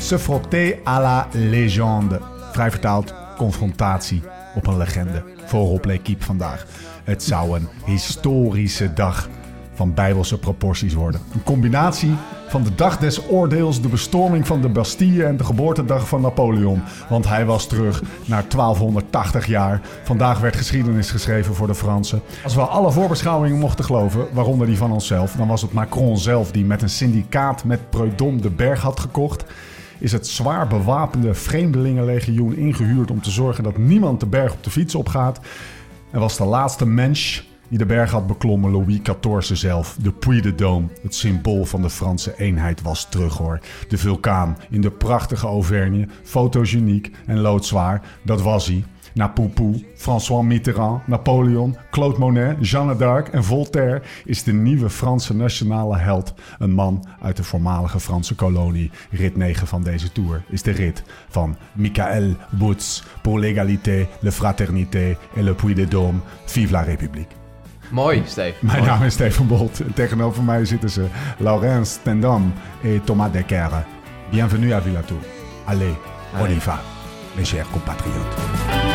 Se frotter à la légende. Vrij vertaald, confrontatie op een legende. Voorop L'Equipe vandaag. Het zou een historische dag van bijbelse proporties worden. Een combinatie van de dag des oordeels, de bestorming van de Bastille en de geboortedag van Napoleon. Want hij was terug naar 1280 jaar. Vandaag werd geschiedenis geschreven voor de Fransen. Als we alle voorbeschouwingen mochten geloven, waaronder die van onszelf, dan was het Macron zelf die met een syndicaat met Preudom de berg had gekocht is het zwaar bewapende Vreemdelingenlegioen ingehuurd om te zorgen dat niemand de berg op de fiets opgaat. En was de laatste mens die de berg had beklommen Louis XIV zelf. De Puy de Dôme, het symbool van de Franse eenheid, was terug hoor. De vulkaan in de prachtige Auvergne, fotogeniek en loodzwaar, dat was hij. Na Poupou, François Mitterrand, Napoleon, Claude Monet, Jeanne d'Arc en Voltaire is de nieuwe Franse nationale held. Een man uit de voormalige Franse kolonie. Rit 9 van deze tour is de rit van Michael Woods pour l'égalité, la fraternité et le Puy de Dôme. Vive la République. Mooi, Steve. Mijn Mooi. naam is Steven Bolt. En tegenover mij zitten ze Laurence Tendam en Thomas Decker. Bienvenue à Villatour. Allez, on y va, mes chers compatriotes.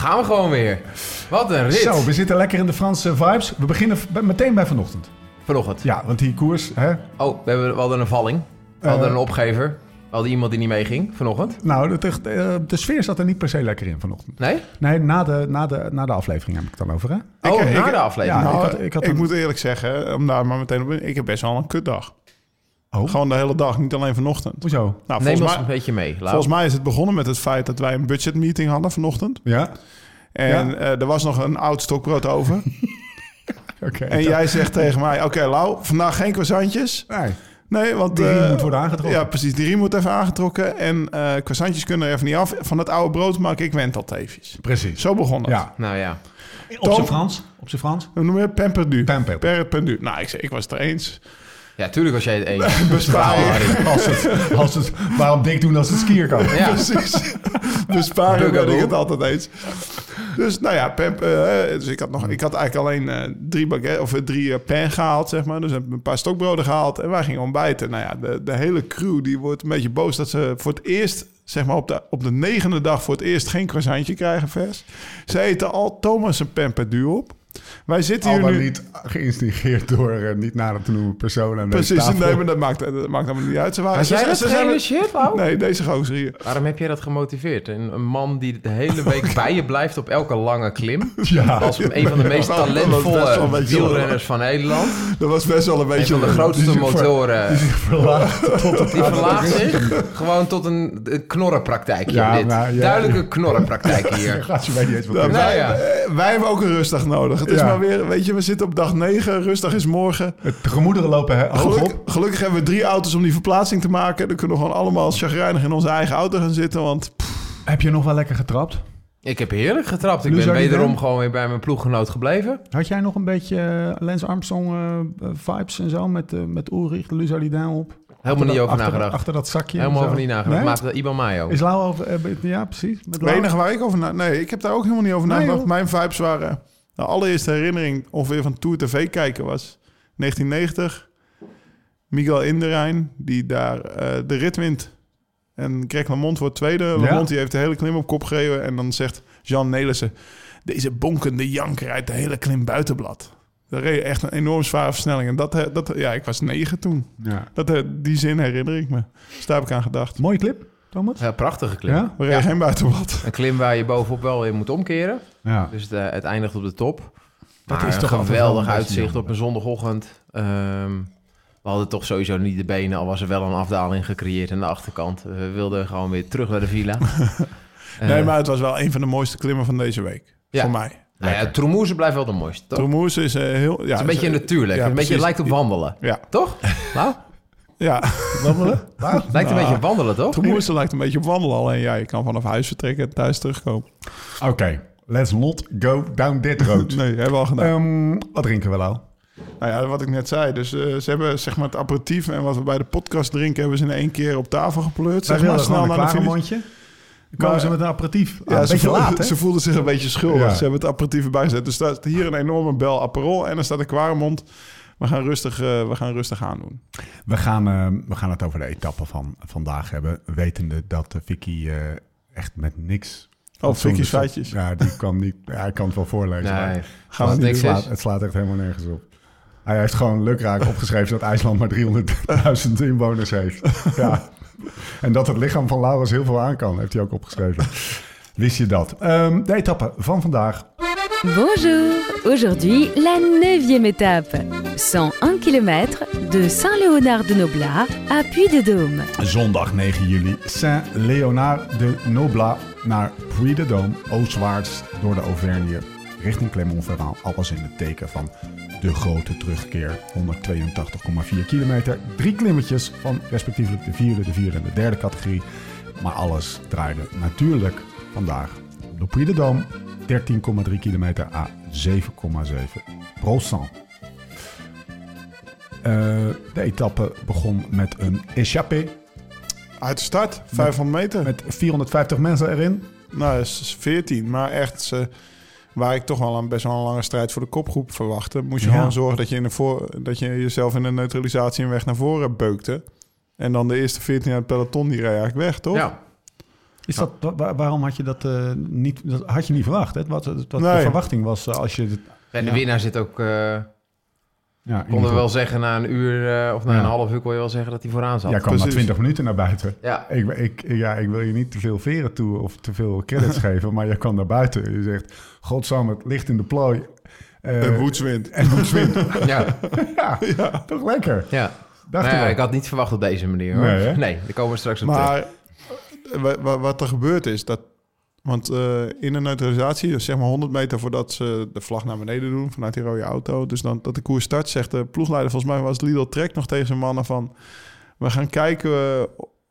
Gaan we gewoon weer. Wat een rit. Zo, we zitten lekker in de Franse vibes. We beginnen meteen bij vanochtend. Vanochtend. Ja, want die koers, hè? Oh, we, hebben, we hadden een valling. We hadden Eh. een opgever. We hadden iemand die niet meeging vanochtend. Nou, de, de, de sfeer zat er niet per se lekker in vanochtend. Nee? Nee, na de, na de, na de aflevering heb ik het dan over, hè? Oh, Ik- na ik- de aflevering. Ja, Nou, ik had- ik had ik een- moet eerlijk zeggen, om daar maar meteen op in, ik heb best wel een kutdag. Oh, Gewoon de hele dag, niet alleen vanochtend. hoezo? Nou, Neem volgens, ons mij, een beetje mee. Volgens mij is het begonnen met het feit dat wij een budgetmeeting hadden vanochtend. Ja? En Ja. eh, er was nog een oud stokbrood over. Oké. en jij zegt tegen mij, oké Lau, vandaag geen croissantjes. Nee. Nee, want... Die riem eh, moet worden aangetrokken. Ja, precies. Die riem moet even aangetrokken. En eh croissantjes kunnen er even niet af. Van het oude brood maak ik wentelteefjes. Precies. Zo begon het. Ja. Nou ja. Op zijn Frans? Op zijn Frans? Hoe noem je het? Pemperdu. Pemper. Pemperdu. Nou, ik, zei, ik was het er eens. Ja, tuurlijk was jij het eens. Besparen. Als het, als het, waarom dik doen als het skier kan? Ja. Precies. Besparen ben ik het altijd eens. Dus nou ja, pemp, eh, dus ik had, nog, ik had eigenlijk alleen eh, drie baguette of eh, drie pan gehaald, zeg maar. Dus heb ik een paar stokbroden gehaald en wij gingen ontbijten. Nou ja, de, de hele crew die wordt een beetje boos dat ze voor het eerst, zeg maar op de, op de negende dag voor het eerst geen croissantje krijgen vers. Ze eten al Thomas en Pemperdu op. Wij zitten Al hier nu... niet geïnstigeerd door eh, niet nader te noemen personen. Precies, tafel. nee, maar dat maakt, dat maakt allemaal niet uit. Ze waren, ze- dat ze shit, Lau? Nee, deze gozer hier. Waarom heb jij dat gemotiveerd? Een, een man die de hele week bij je blijft op elke lange klim. Ja. Als een van de meest talentvolle een wielrenners van Nederland. Dat was best wel een Een beetje... van de grootste motoren. Die zich verlaagt tot het Die verlaagt zich gewoon tot een, een knorrenpraktijkje. Ja, dit. nou, ja. Duidelijke knorrenpraktijk hier. gaat je bij niet eens wat. Nou ja. wij hebben ook een rustdag nodig. Het is Ja. maar weer, weet je, we zitten op dag 9. Rustdag is morgen. Het gemoederen lopen hè, hoog Geluk- op. gelukkig hebben we drie auto's om die verplaatsing te maken. Dan kunnen we gewoon allemaal chagrijnig in onze eigen auto gaan zitten. Want pff, Heb je nog wel lekker getrapt? Ik heb heerlijk getrapt. Ik ben wederom gewoon weer bij mijn ploeggenoot gebleven. Had jij nog een beetje eh, Lance Armstrong eh, vibes en zo met, eh met Ulrich, de Luzardin op? Helemaal niet over achter, nagedacht. Achter dat zakje. Helemaal over niet nagedacht. Nee? Maakte Iban Mayo. Is Lau over... ja, precies. Met het enige waar ik over na... Nee, ik heb daar ook helemaal niet over nagedacht. Mijn vibes waren... De allereerste herinnering ongeveer van Tour TV kijken was 1990. Miguel Inderijn, die daar eh, de rit wint. En Greg LeMond wordt tweede. LeMond die heeft de hele klim op kop gereden. En dan zegt Jean Nelissen... Deze bonkende janker uit de hele klim buitenblad. Daar reed echt een enorm zware versnelling. En dat, eh, dat, ja, ik was negen toen. Ja. Dat, eh, die zin herinner ik me. Dus daar heb ik aan gedacht. Mooie clip, Thomas? Ja, prachtige klim. Ja? We reden geen buitenblad. Een klim waar je bovenop wel weer moet omkeren. Ja. Dus het, eh, het eindigt op de top. Dat Maar is toch geweldig een beetje uitzicht op een zondagochtend. Ehm, we hadden toch sowieso niet de benen, al was er wel een afdaling gecreëerd aan de achterkant. We wilden gewoon weer terug naar de villa. Eh, Nee, maar het was wel een van de mooiste klimmen van deze week. Ja. Voor mij. Nou ja, blijft wel de mooiste, toch? Is eh, heel... Ja, het is een beetje natuurlijk. ja, een beetje precies. lijkt op wandelen. Ja, Toch? Nou, ja. Wandelen? Waar? lijkt een beetje op wandelen, toch? Troemoes lijkt een beetje op wandelen. Alleen ja, je kan vanaf huis vertrekken en thuis terugkomen. Oké, let's not go down that road. Nee, hebben we al gedaan. Ehm, wat drinken we nou? Nou ja, wat ik net zei. Dus eh, ze hebben zeg maar het aperitief en wat we bij de podcast drinken... hebben ze in één keer op tafel gepleurd. Wij Zeg maar snel gewoon een naar de finish. mondje. Dan komen Maar- ze met een aperitief. Ah, Ja, een ze, beetje voelden, laat, hè? ze voelden zich een beetje schuldig. Ja. Ze hebben het aperitief erbij gezet. Dus er staat hier een enorme bel Aperol en er staat een Quaremont. We gaan rustig, eh, we gaan rustig aan doen. We gaan, eh, we gaan het over de etappe van vandaag hebben. Wetende dat eh, Vicky eh, echt met niks... Oh, Vicky's feitjes. Ja, die kan niet... Ja, hij kan het wel voorlezen. maar Nee. het Gaan slaat, we niet- niks het, slaat, het slaat echt helemaal nergens op. Hij heeft gewoon lukraak opgeschreven dat IJsland maar 300.000 inwoners heeft. Ja. En dat het lichaam van Laurens heel veel aan kan, heeft hij ook opgeschreven. Wist je dat? Ehm, de etappe van vandaag. Bonjour Aujourd'hui, la neuvième étape. 101 km de Saint-Léonard-de-Noblat à Puy-de-Dôme. Zondag 9 juli. Saint-Léonard de Noblat naar Puy-de-Dôme. Oostwaarts door de Auvergne richting Clermont-Ferrand. Alles in het teken van de grote terugkeer. 182,4 kilometer. Drie klimmetjes van respectievelijk de vierde, de vierde en de derde categorie. Maar alles draaide natuurlijk vandaag op de Puy-de-Dôme. 13,3 kilometer à 7,7 procent. Eh, de etappe begon met een échappée Uit de start, 500 meter. met 450 mensen erin. Nou, dat is 14. Maar echt, ze, waar ik toch wel een best wel een lange strijd voor de kopgroep verwachtte... moest je Ja. gewoon zorgen dat je, in de voor, dat je jezelf in de neutralisatie een weg naar voren beukte. En dan de eerste 14 uit het peloton, die reed eigenlijk weg, toch? Ja. Is dat, wa- wa- waarom had je dat eh, niet, dat had je niet verwacht? Hè? Wat, wat de verwachting was eh, als je... het- En de Ja. winnaar zit ook... eh Ja, konden we wel zeggen na een uur eh, of na Ja. een half uur kon je wel zeggen dat hij vooraan zat. Jij kwam na Precies. 20 minuten naar buiten. Ja. Ik, ik, ja, ik wil je niet te veel veren toe of te veel credits geven, maar jij kwam naar buiten. Je zegt, godsamme, het ligt in de plooi. Eh, En woedswind. En woedswind. Ja. ja, toch lekker. ja. Dacht Nou je ja, ik had niet verwacht op deze manier hoor. Nee, hè? Nee, daar komen we straks op terug. Maar wat er gebeurd is, dat... Want eh, in de neutralisatie, dus zeg maar 100 meter voordat ze de vlag naar beneden doen... vanuit die rode auto, dus dan dat de koers start... zegt de ploegleider, volgens mij was Lidl Trek nog tegen zijn mannen van... we gaan kijken eh,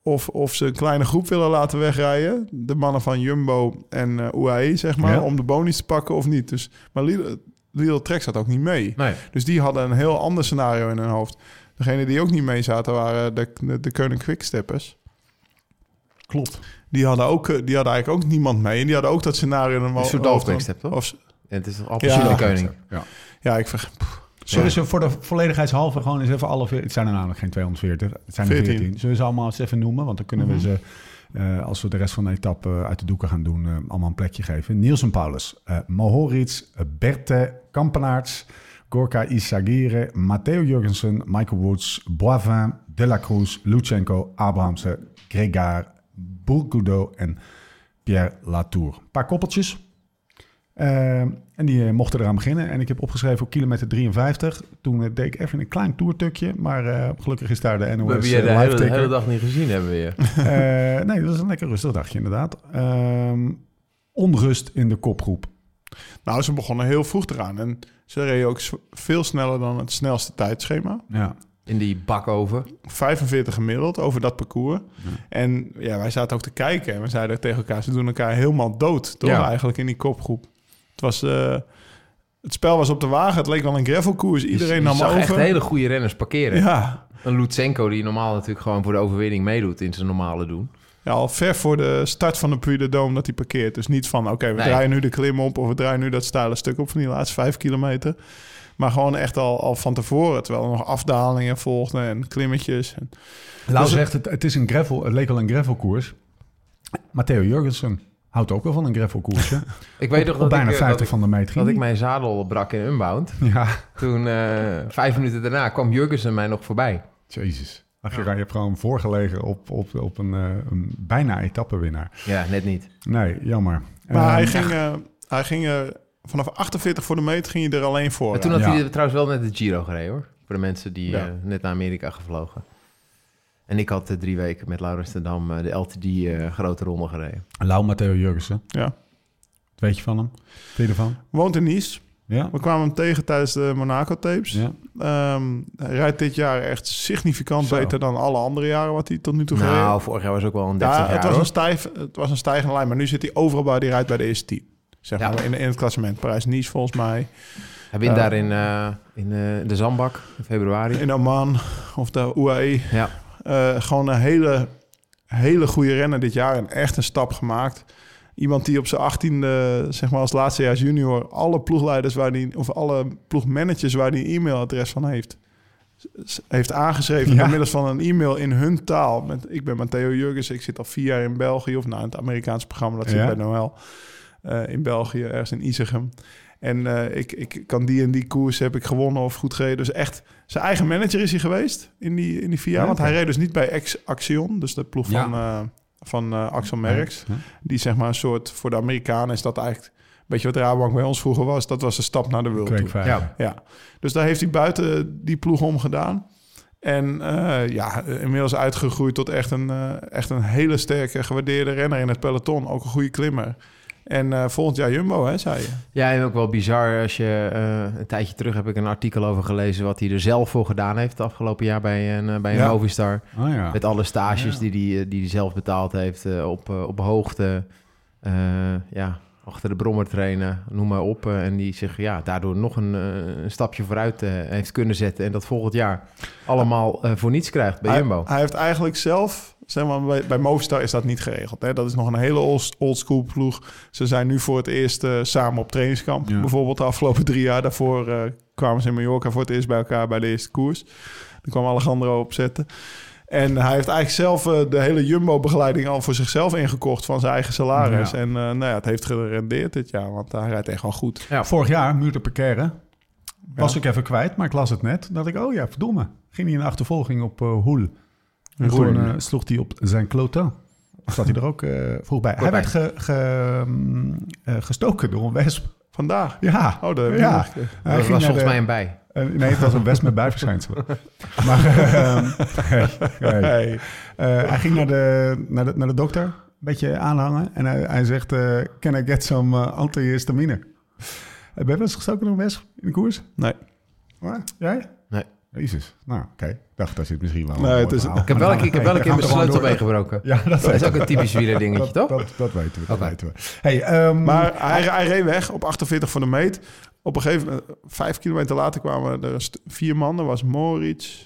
of, of ze een kleine groep willen laten wegrijden. De mannen van Jumbo en eh UAE, zeg maar, Ja. om de bonies te pakken of niet. Dus, maar Lidl, Lidl Trek zat ook niet mee. Nee. Dus die hadden een heel ander scenario in hun hoofd. Degene die ook niet mee zaten waren de, de, de Koning Quicksteppers. Klopt. Die hadden, ook, eh, die hadden eigenlijk ook niemand mee. En die hadden ook dat scenario Een soort hoofd. Quickstep, toch? Of, En het is toch Appelsine Ja. Koning. Ja. ja, ik ver, pff, Zullen ze voor de volledigheidshalve gewoon eens even alle... Het zijn er namelijk geen 240, het zijn er 14. 14. Zullen we ze allemaal eens even noemen? Want dan kunnen we ze, eh, als we de rest van de etappe eh, uit de doeken gaan doen, eh, allemaal een plekje geven. Nielsen Paulus, eh Mohoric, eh, Berthe Kampenaerts, Gorka Isagire, Matteo Jurgensen, Michael Woods, Boivin, De La Cruz, Lutsenko, Abrahamsen, Gregard, Bourgudo en Pierre Latour. Een paar koppeltjes. Eh, en die eh, mochten eraan beginnen. En ik heb opgeschreven op kilometer 53. Toen eh, deed ik even een klein toertukje. Maar eh, gelukkig is daar de NOS We hebben je de hele, de hele dag niet gezien, hebben we je. Eh, nee, dat was een lekker rustig dagje inderdaad. Ehm, onrust in de kopgroep. nou, ze begonnen heel vroeg eraan. En ze reden ook veel sneller dan het snelste tijdschema. Ja. In die bakoven. 45 gemiddeld over dat parcours. En ja, wij zaten ook te kijken. En we zeiden tegen elkaar, ze doen elkaar helemaal dood. Toch Ja. eigenlijk in die kopgroep. Het was... eh, het spel was op de wagen. Het leek wel een gravelkoers. Iedereen je nam zag over. echt hele goede renners parkeren. Ja, Een Lutsenko die normaal natuurlijk gewoon voor de overwinning meedoet in zijn normale doen. Ja, al ver voor de start van de Puy de Dôme dat hij parkeert. Dus niet van, oké, we Nee. draaien nu de klim op... of we draaien nu dat steile stuk op van die laatste vijf kilometer. Maar gewoon echt al, al van tevoren. Terwijl er nog afdalingen volgden en klimmetjes. En, Lau Dus- zegt, het, het, is een gravel, het leek wel een gravelkoers. Matteo Jurgensen houdt ook wel van een gravelkoersje. Ik weet op, nog op dat bijna ik, eh, 50 dat ik, van de meter. ging dat ik mijn zadel brak in Unbound. Ja, Toen, eh, vijf minuten daarna, kwam Jurgensen mij nog voorbij. jezus. Ach, je, je hebt gewoon voorgelegen op, op, op een, eh, een bijna etappewinnaar. Ja, net niet. Nee, jammer. maar Ehm, hij ging, eh, hij ging er vanaf 48 voor de meter ging hij er alleen voor. Maar toen had Ja. hij trouwens wel net de Giro gereden hoor. Voor de mensen die Ja. eh, net naar Amerika gevlogen. En ik had eh, drie weken met Laurens ten Dam eh, de LTD eh, grote ronde gereden. Lau Matteo Jurgensen. Ja. weet je van hem? Vind je ervan? Woont in Nice. Ja? We kwamen hem tegen tijdens de Monaco-tapes. Ja. Ehm, hij rijdt dit jaar echt significant Zo. beter dan alle andere jaren wat hij tot nu toe gereden Nou, heeft. vorig jaar was ook wel een 30 Ja, jaar, het was, hoor. een stijf, het was een stijgende lijn, maar nu zit hij overal bij. Die rijdt bij de eerste tien. Zeg Ja. maar in, in het klassement. Parijs-Nice volgens mij. Hij wint Ja. daar in, eh, in eh, de Zandbak in februari. In Oman of de UAE. Ja. Eh, gewoon een hele, hele goede renner dit jaar. En echt een stap gemaakt. Iemand die op zijn achttiende, zeg maar als laatste jaar junior... alle ploegleiders waar die, of alle ploegmanagers waar die een e-mailadres van heeft... heeft aangeschreven Ja. door middels van een e-mail in hun taal. Met, ik ben Matteo Jurgens, ik zit al vier jaar in België... of nou, in het Amerikaanse programma, dat zit Ja. bij Noël... eh, in België, ergens in Isegem. En eh, ik, ik kan die en die koers heb ik gewonnen of goed gereden. Dus echt, zijn eigen manager is hij geweest in die, in die vier jaar. Ja, Want hij reed dus niet bij Ex Action, dus de ploeg van, eh, van eh, Axel Merckx. Ja. Die zeg maar een soort, voor de Amerikanen is dat eigenlijk... een beetje wat Rabobank bij ons vroeger was. Dat was een stap naar de World. Ja. Ja, dus daar heeft hij buiten die ploeg om gedaan. En eh, ja, inmiddels uitgegroeid tot echt een, eh, echt een hele sterke, gewaardeerde renner in het peloton. Ook een goede klimmer. En eh, volgend jaar Jumbo, hè, zei je. Ja, en ook wel bizar als je... eh, een tijdje terug heb ik een artikel over gelezen... wat hij er zelf voor gedaan heeft het afgelopen jaar bij een, eh, bij een Ja. Movistar. Oh ja. Met alle stages Ja. die, die, hij, die hij zelf betaald heeft eh, op, op hoogte. eh, ja, achter de brommer trainen, noem maar op. en die zich ja, daardoor nog een, eh, een stapje vooruit eh, heeft kunnen zetten. En dat volgend jaar allemaal eh, voor niets krijgt bij hij, Jumbo. hij heeft eigenlijk zelf, zeg maar, bij, bij Movistar is dat niet geregeld. Hè? Dat is nog een hele old, old school ploeg. Ze zijn nu voor het eerst eh, samen op trainingskamp. Ja. Bijvoorbeeld de afgelopen drie jaar. Daarvoor eh, kwamen ze in Mallorca voor het eerst bij elkaar bij de eerste koers. Daar kwam Alejandro op zetten. En hij heeft eigenlijk zelf eh, de hele Jumbo-begeleiding al voor zichzelf ingekocht van zijn eigen salaris. Ja. En nou ja, het heeft gerendeerd dit jaar, want hij rijdt echt wel goed. Ja. Vorig jaar, Muur de Perkere, was ik even kwijt, maar ik las het net. Dat ik, oh ja, verdomme. Ging hij in de achtervolging op Hoel. En Hoel. toen eh, sloeg hij op zijn kloten. Zat hij er ook eh, vroeg bij. Hij werd ge, ge- mm, eh, gestoken door een wesp. Vandaag. Ja. Oh, heb Ja. Hij dat ging was volgens de- mij een bij. Eh, nee, het was een wesp met bijverschijnselen. maar ehm, hey, hey. Hey. Eh, hij ging naar de, naar, de, naar de dokter, een beetje aanhangen. En hij, hij zegt, eh, can I get some uh, antihistamine? Eh, Ben je wel eens gestoken door een wesp in de koers? Nee. Waar? Jij? Jezus. Nou, oké. Ik dacht, dat zit misschien wel een Nee, het is-. Ik heb wel een keer, ik heb wel een keer mijn Ga gewoon sleutelbeen door. gebroken. Ja, dat, Dat is ook een typisch wielerdingetje, dat, toch? Dat, dat weten we, dat weten we. Hey, ehm, Maar hij, hij reed weg op 48 voor de meet. Op een gegeven moment, vijf kilometer later kwamen er vier mannen. was Moritz,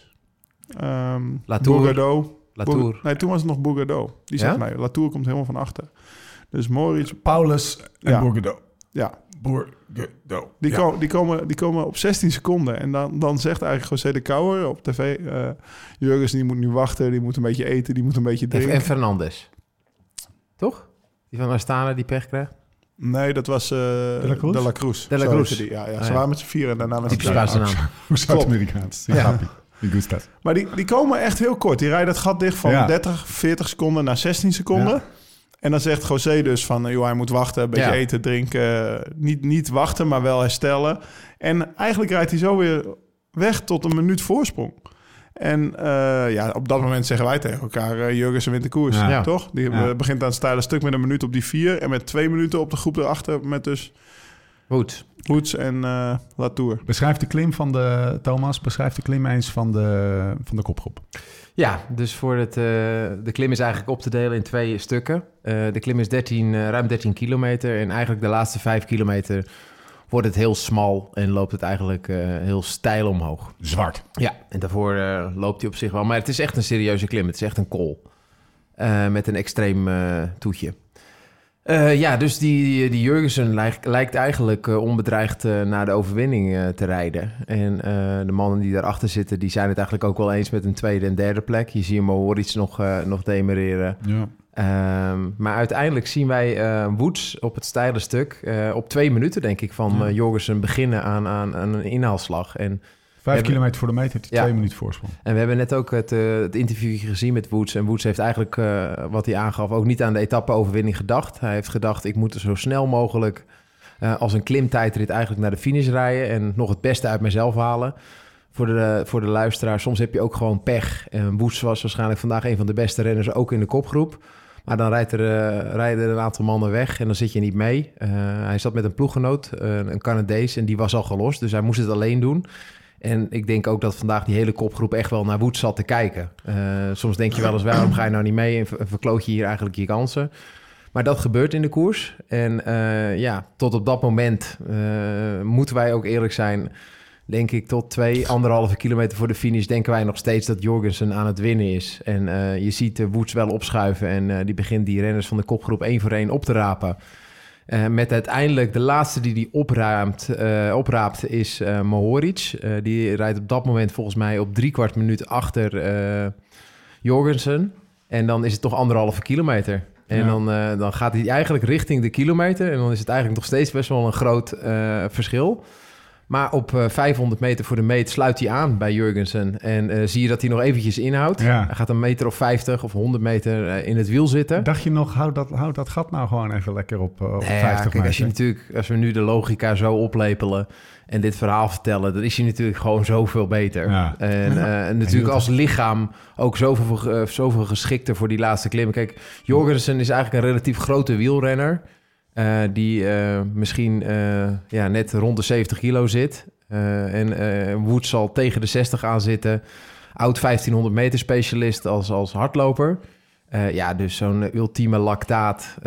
ehm Latour. Bourgadeau. Latour. Bour- Nee, toen was het nog Bourgadeau. Die zegt Ja? nee, Latour komt helemaal van achter. Dus Moritz, Paulus en Ja. Ja, Die, Ja. ko- die, komen, die komen op 16 seconden. En dan, dan zegt eigenlijk José de Kouwer op tv... eh Jurgens, die moet nu wachten, die moet een beetje eten, die moet een beetje En, drinken. en Fernandes. Toch? Die van Astana die pech krijgt. Nee, dat was eh De la Cruz? De La Cruz. De La Zo Cruz. heette Die. Ja, ja, Ah, ze ja. waren met z'n vieren en daarna met z'n. Spaanse naam. Hoe Zuid-Amerikaans. Ja. Ja. Die gustas. Maar die, die komen echt heel kort. Die rijden het gat dicht van Ja. 30, 40 seconden naar 16 seconden. En dan zegt José dus van, joh, hij moet wachten, een beetje Ja. eten, drinken. Niet, niet wachten, maar wel herstellen. En eigenlijk rijdt hij zo weer weg tot een minuut voorsprong. En eh, ja, op dat moment zeggen wij tegen elkaar, uh, Jurgensen wint de koers, Ja. Toch? Die Ja. eh, begint aan het stijle stuk met een minuut op die vier. En met twee minuten op de groep erachter met dus Goed. Woods en eh Latour. Beschrijf de klim van de, Thomas, beschrijf de klim eens van de, van de kopgroep. Ja, dus voor het, eh, de klim is eigenlijk op te delen in twee stukken. Eh, de klim is 13, eh, ruim 13 kilometer. En eigenlijk de laatste 5 kilometer wordt het heel smal en loopt het eigenlijk eh, heel steil omhoog. Zwart. Ja, en daarvoor eh, loopt hij op zich wel. Maar het is echt een serieuze klim. Het is echt een kol. Eh, met een extreem eh, toetje. Eh, ja, dus die, die Jurgensen lijkt, lijkt eigenlijk eh, onbedreigd eh, naar de overwinning te rijden. En de mannen die daarachter zitten, die zijn het eigenlijk ook wel eens met een tweede en derde plek. Je ziet Moritz nog, nog demereren. Ja. Ehm, maar uiteindelijk zien wij Woods op het steile stuk op twee minuten, denk ik, van Ja. Jorgensen beginnen aan, aan, aan een inhaalslag. En Vijf hebben- kilometer voor de meter, heeft hij Ja. twee minuten voorsprong. en we hebben net ook het, eh, het interview gezien met Woods. En Woods heeft eigenlijk, eh, wat hij aangaf, ook niet aan de etappe-overwinning gedacht. Hij heeft gedacht, ik moet er zo snel mogelijk eh, als een klimtijdrit eigenlijk naar de finish rijden... en nog het beste uit mezelf halen. Voor de, voor de luisteraar, soms heb je ook gewoon pech. En Woods was waarschijnlijk vandaag een van de beste renners, ook in de kopgroep. Maar dan rijdt er, rijden er een aantal mannen weg en dan zit je niet mee. Hij zat met een ploeggenoot, een Canadees, en die was al gelost. Dus hij moest het alleen doen. En ik denk ook dat vandaag die hele kopgroep echt wel naar Wood zat te kijken. Eh, soms denk je wel eens, waarom ga je nou niet mee en ver- verkloot je hier eigenlijk je kansen? Maar dat gebeurt in de koers. En eh, ja, tot op dat moment eh, moeten wij ook eerlijk zijn. Denk ik tot twee, anderhalve kilometer voor de finish... denken wij nog steeds dat Jorgensen aan het winnen is. En je ziet Woods wel opschuiven... en die begint die renners van de kopgroep één voor één op te rapen. Eh, met uiteindelijk de laatste die die opraamt, eh, opraapt is eh Mohoric. Die rijdt op dat moment volgens mij op drie kwart minuut achter Jorgensen. En dan is het toch anderhalve kilometer. En Ja. dan, dan gaat hij eigenlijk richting de kilometer. En dan is het eigenlijk nog steeds best wel een groot verschil. Maar op eh, 500 meter voor de meet sluit hij aan bij Jurgensen. En eh, zie je dat hij nog eventjes inhoudt. Ja. Hij gaat een meter of 50 of 100 meter eh, in het wiel zitten. Dacht je nog, houd dat, houd dat gat nou gewoon even lekker op, eh, op Nou ja, 50 kijk, als, je meter. natuurlijk, als we nu de logica zo oplepelen en dit verhaal vertellen, dan is hij natuurlijk gewoon zoveel beter. Ja. En, eh, en natuurlijk als lichaam ook zoveel, eh, zoveel geschikter voor die laatste klimmen. Kijk, Jorgensen is eigenlijk een relatief grote wielrenner. Eh, die eh, misschien eh, ja, net rond de 70 kilo zit. En Wood zal tegen de 60 aan zitten. Oud 1500 meter specialist als, als hardloper. Ja, dus zo'n ultieme lactaat.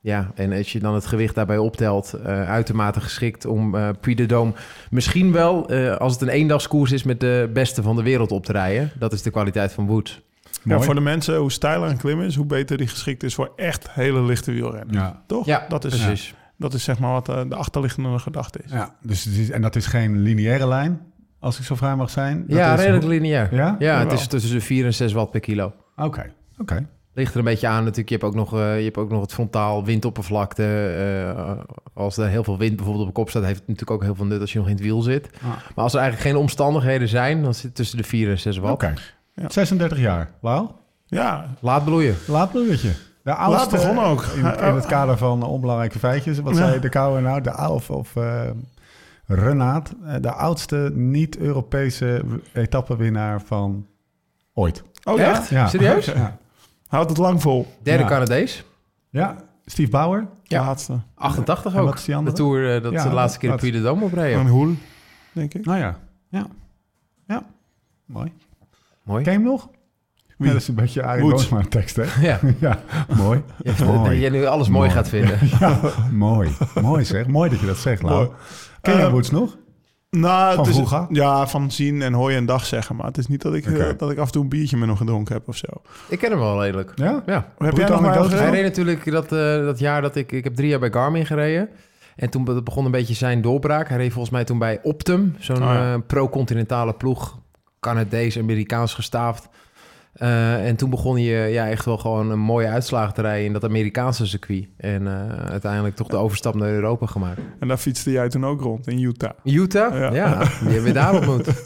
ja, en als je dan het gewicht daarbij optelt, uitermate geschikt om de Dôme misschien wel, als het een eendagskoers is, met de beste van de wereld op te rijden. Dat is de kwaliteit van Woods. Ja, Mooi. voor de mensen, hoe steiler een klim is, hoe beter die geschikt is voor echt hele lichte wielrennen. Ja. Toch? Ja, dat is, precies. dat is zeg maar wat eh, de achterliggende gedachte is. Ja, dus het is, en dat is geen lineaire lijn, als ik zo vrij mag zijn. Dat Ja, is- redelijk lineair. Ja? Ja, het is tussen de 4 en 6 watt per kilo. Oké, oké. Ligt er een beetje aan natuurlijk. Je hebt ook nog, eh, je hebt ook nog het frontaal windoppervlakte. Eh, als er heel veel wind bijvoorbeeld op de kop staat... heeft het natuurlijk ook heel veel nut als je nog in het wiel zit. Ah. Maar als er eigenlijk geen omstandigheden zijn... dan zit het tussen de 4 en 6 watt. Oké. Ja. 36 jaar. Wauw. Ja, Laat bloeien. Laat bloeiertje. De oudste, begonnen ook. In, in het kader van onbelangrijke feitjes. Wat Ja. zei de koude nou? De of, of eh, Renaat. eh, de oudste niet-Europese etappewinnaar van ooit. oh ja, Echt? Ja. Serieus? Ja. houdt het lang vol. Derde Ja. Canadees. ja. Steve Bauer. Ja. Laatste. 88 En ook. wat is die de? Tour eh, dat Ja, ze de laatste keer de wat- Puy de Dôme opreden. Een hoel, denk ik. Nou ja. Ja. Ja. Mooi. Mooi. Ken je hem nog? Wie? Ja, dat is een beetje Arie Woods. Boomsma tekst, hè? Ja. ja, mooi. Dat Mooi. je nu alles mooi, Mooi. gaat vinden. Ja, mooi. Mooi zeg. Mooi dat je dat zegt, Lau. Ken je Woods nog? Nou, Van het is? Ja, van zien en hoor je een dag zeggen. Maar het is niet dat ik, eh, dat ik af en toe een biertje met hem gedronken heb of zo. Ik ken hem wel redelijk. Ja? Ja. Heb jij nog maar anekdote? Hij reed natuurlijk dat, eh, dat jaar dat ik... Ik heb drie jaar bij Garmin gereden. En toen be- begon een beetje zijn doorbraak. Hij reed volgens mij toen bij Optum. Zo'n Oh ja. pro-continentale ploeg. Canadees, Amerikaans gestaafd. Eh, en toen begon eh, ja, echt wel gewoon een mooie uitslagen te rijden in dat Amerikaanse circuit. En eh, uiteindelijk toch de overstap naar Europa gemaakt. En daar fietste jij toen ook rond in Utah. Utah? Ja. Ja, die hebben we daar ontmoet.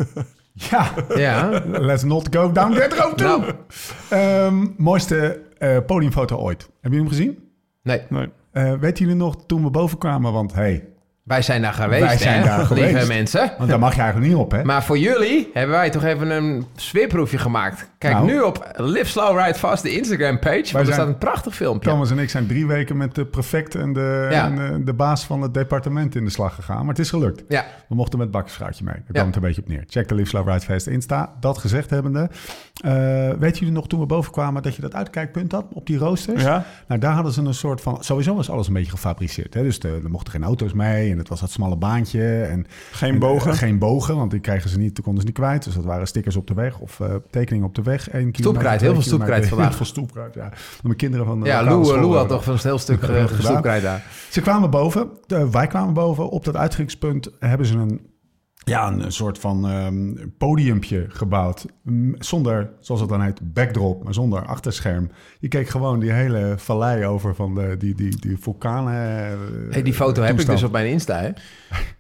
Ja. Ja. Let's not go down that road too. Nou. Ehm, mooiste eh, podiumfoto ooit. Hebben jullie hem gezien? Nee, Nee. Eh weten jullie nog toen we boven kwamen? Want hey, wij zijn daar geweest, Wij zijn hè, daar lieve geweest. mensen. want daar mag je eigenlijk niet op, hè? Maar voor jullie hebben wij toch even een sfeerproefje gemaakt. Kijk Nou. nu op Live Slow Ride Fast, de Instagram page. Want er staat een prachtig filmpje. Thomas en ik zijn drie weken met de prefect en de, Ja. en de, de baas van het departement in de slag gegaan. Maar het is gelukt. Ja, We mochten met bakkersvrouwtje mee. Daar Ja. kwam het een beetje op neer. Check de Live Slow Ride Fest Insta. Dat gezegd hebbende. eh weet jullie nog toen we boven kwamen dat je dat uitkijkpunt had op die roosters? Ja? Nou, daar hadden ze een soort van... Sowieso was alles een beetje gefabriceerd. Hè? Dus de- er mochten geen auto's mee en het was dat smalle baantje. En, Geen en, bogen? eh, geen bogen, want die kregen ze niet, toen konden ze niet kwijt. Dus dat waren stickers op de weg of eh, tekeningen op de weg. Stoepkruid, twee heel veel kilometer. vandaag. Heel veel stoepkruid, ja. Mijn kinderen van de ja Lou, school Lou had toch een heel stuk uh, gedaan. gestoepkruid daar. ze kwamen boven, eh, wij kwamen boven. Op dat uitgangspunt hebben ze een, ja, een soort van ehm podiumpje gebouwd. Zonder, zoals het dan heet, backdrop, maar zonder achterscherm. Je keek gewoon die hele vallei over van de, die, die, die vulkanen. eh, Hey, die foto heb ik dus op mijn Insta, hè?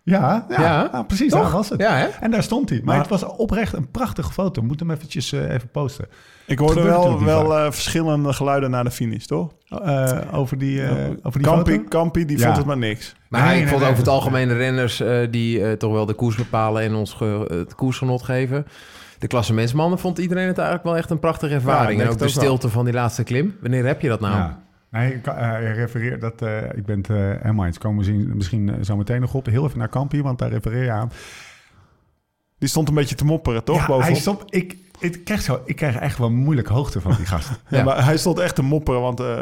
Ja, ja, Ja, ja, precies, toch? daar was het. Ja, hè? En daar stond hij. Maar, Maar- het was oprecht een prachtige foto. Moet hem eventjes eh, even posten. Ik hoorde wel, wel eh, verschillende geluiden naar de finish, toch? Eh, over die, eh, over die Kampi, die Ja. vond het maar niks. Maar Nee, ik nee, vond nee. over het algemeen de renners eh, die eh, toch wel de koers bepalen en ons ge- het koersgenot geven. de klassementsmannen vond iedereen het eigenlijk wel echt een prachtige ervaring. denk en ook de ook wel. stilte van die laatste klim. Wanneer heb je dat nou? Ja. Nee, ik, refereer dat eh, ik ben het uh, helemaal eens. Komen we zien, misschien zo meteen nog op. Heel even naar Kampi, want daar refereer je aan. Die stond een beetje te mopperen, toch? ja, bovenop? hij stond, ik, ik, krijg zo, ik krijg echt wel moeilijk hoogte van die gast. Ja, Ja. maar hij stond echt te mopperen, want eh,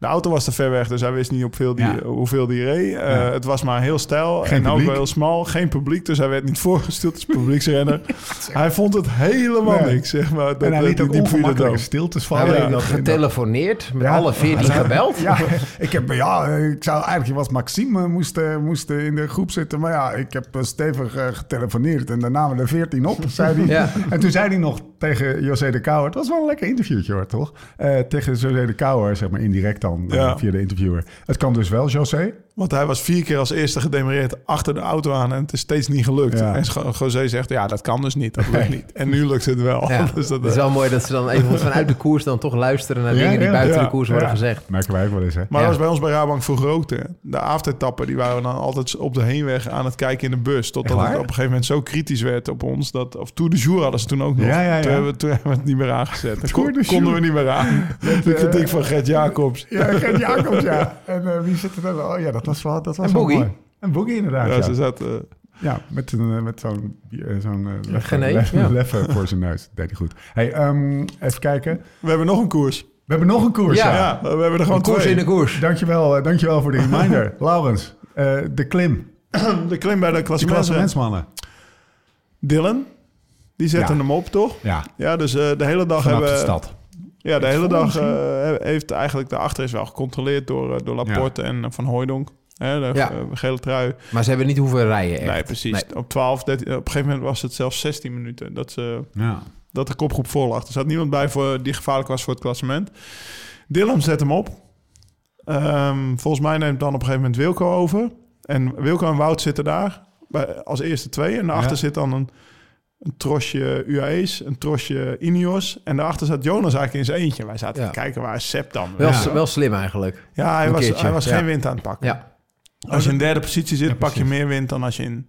de auto was te ver weg, dus hij wist niet op veel die, Ja. hoeveel die reed. Eh, Ja. Het was maar heel stijl Geen en ook wel heel smal. Geen publiek, dus hij werd niet voorgestuurd als publieksrenner. hij vond het helemaal Nee. niks, zeg maar. Dat, en hij dat liet ook die ongemakkelijke stiltes vallen. hebben in dat- getelefoneerd, met Ja. alle veertien gebeld. Ja, ik heb, ja, ik zou eigenlijk was Maxime moest, eh, moest in de groep zitten, maar ja, ik heb eh, stevig eh, getelefoneerd en daar namen er 14 op, zei hij. Ja. En toen zei hij nog tegen José de Kouwer, het was wel een lekker interviewtje hoor, toch? Eh, tegen José de Kouwer, zeg maar indirect dan, eh, Ja. via de interviewer. Het kan dus wel, José. Want hij was vier keer als eerste gedemareerd achter de auto aan en het is steeds niet gelukt. Ja. En Jo- José zegt, ja, dat kan dus niet, dat lukt niet. En nu lukt het wel. Ja, dus dat, het is wel mooi dat ze dan even vanuit de koers dan toch luisteren naar Ja, dingen die buiten ja. de koers worden gezegd. Merken wij ook wel eens, hè? Maar Ja. dat was bij ons bij Rabank vroeger ook. hè. De avondetappen die waren dan altijd op de heenweg aan het kijken in de bus. Totdat het op een gegeven moment zo kritisch werd op ons. Dat, of Tour de Jour hadden ze toen ook nog. Ja, ja, ja. Toen, hebben we, toen hebben we het niet meer aangezet. Kon- konden we niet meer aan. De kritiek van Gert Jacobs. Ja, Gert Jacobs, ja. En eh, wie zit er dan? Oh ja, dat was wel, dat was En wel Boogie. mooi. En Boogie inderdaad, Ja, ja. ze zat... eh, Ja, met, een, eh, met zo'n eh, zo'n leffe, voor zijn neus. Deed hij goed. Hey, ehm, even kijken. we hebben nog een koers. We hebben nog een koers. Ja. Ja. Ja, we hebben er gewoon Een koers twee. in de koers. Dankjewel, dankjewel voor de reminder. Laurens, eh, de klim. De klim bij de klassementsmannen. Dylan, die zetten Ja. hem op, toch? Ja, Ja, dus eh, de hele dag vanaf hebben... de stad. Ja, de hele dag eh, heeft eigenlijk de achter is wel gecontroleerd door, eh, door Laporte en eh, Van Hooijdonk. Hè, de Ja. gele trui. Maar ze hebben niet hoeven rijden echt. Nee, precies. Nee. Op 12, 13, op een gegeven moment was het zelfs 16 minuten dat, ze, Ja. dat de kopgroep voor lag. Er zat niemand bij voor, die gevaarlijk was voor het klassement. Dylan zet hem op. Ehm, volgens mij neemt dan op een gegeven moment Wilco over. En Wilco en Wout zitten daar bij, als eerste twee. En daarachter Ja. zit dan een, een trosje UAE's, een trosje Ineos. En daarachter zat Jonas eigenlijk in zijn eentje. Wij zaten Ja. te kijken, waar is Sepp dan? Wel, Ja. wel slim eigenlijk. Ja, hij Een was, keertje, hij was ja. geen wind aan het pakken. Ja. Als je in derde positie zit, Ja, pak je meer wind dan als je in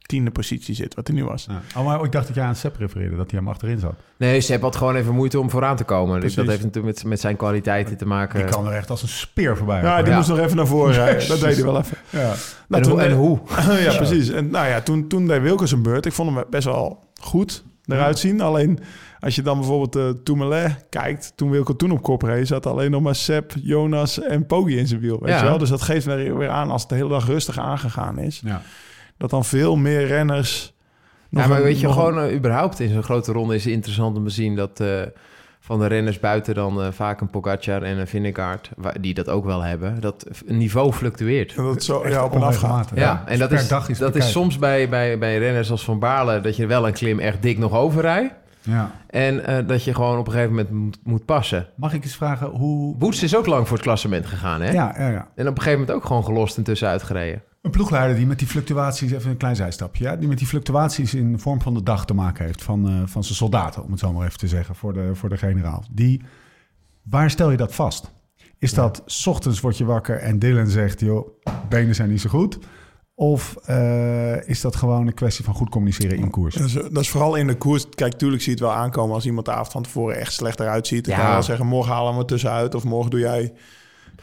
tiende positie zit, wat hij nu was. Ja. Oh, maar ik dacht dat jij aan Sepp refereerde, dat hij hem achterin zat. Nee, Sepp had gewoon even moeite om vooraan te komen. Dus Precies. dat heeft natuurlijk met, met zijn kwaliteiten te maken. Die kan er echt als een speer voorbij. Ja, die Ja. moest nog even naar voren rijden. Dat deed hij wel even. Ja. Nou, en, toen hoe, en hoe? ja, precies. En nou ja, toen, toen deed Wilco zijn beurt. Ik vond hem best wel goed eruit zien. Alleen als je dan bijvoorbeeld uh, Tourmalet kijkt, toen Wilco toen op kop reed, zat alleen nog maar Sepp, Jonas en Poggi in zijn wiel. Weet Ja. je wel? Dus dat geeft weer, weer aan als het de hele dag rustig aangegaan is, Ja. dat dan veel meer renners. nog Ja, maar een- weet je, een- gewoon eh, überhaupt in zo'n grote ronde is het interessant om te zien dat eh, van de renners buiten dan eh, vaak een Pogacar en een Vingegaard, wa- die dat ook wel hebben, dat een niveau fluctueert. dat het zo ja, op en af gaat. onregelmatig. Ja, en dat is, dag is dat is soms bij, bij, bij renners als Van Baarle dat je wel een klim echt dik nog overrijdt. Ja. En eh, dat je gewoon op een gegeven moment moet, moet passen. Mag ik eens vragen hoe... Boets is ook lang voor het klassement gegaan, hè? Ja, ja, ja. En op een gegeven moment ook gewoon gelost en tussenuit gereden. Een ploegleider die met die fluctuaties, even een klein zijstapje, ja, die met die fluctuaties in de vorm van de dag te maken heeft van, eh, van zijn soldaten, om het zo maar even te zeggen, voor de, voor de generaal. Die, waar stel je dat vast? Is dat, s ochtends word je wakker en Dylan zegt, joh, benen zijn niet zo goed? Of eh, is dat gewoon een kwestie van goed communiceren in koers? Dat is, dat is vooral in de koers. Kijk, tuurlijk zie je het wel aankomen als iemand de avond van tevoren echt slecht eruit ziet. Dan Ja. kan je wel zeggen, morgen halen we het tussenuit. Of morgen doe jij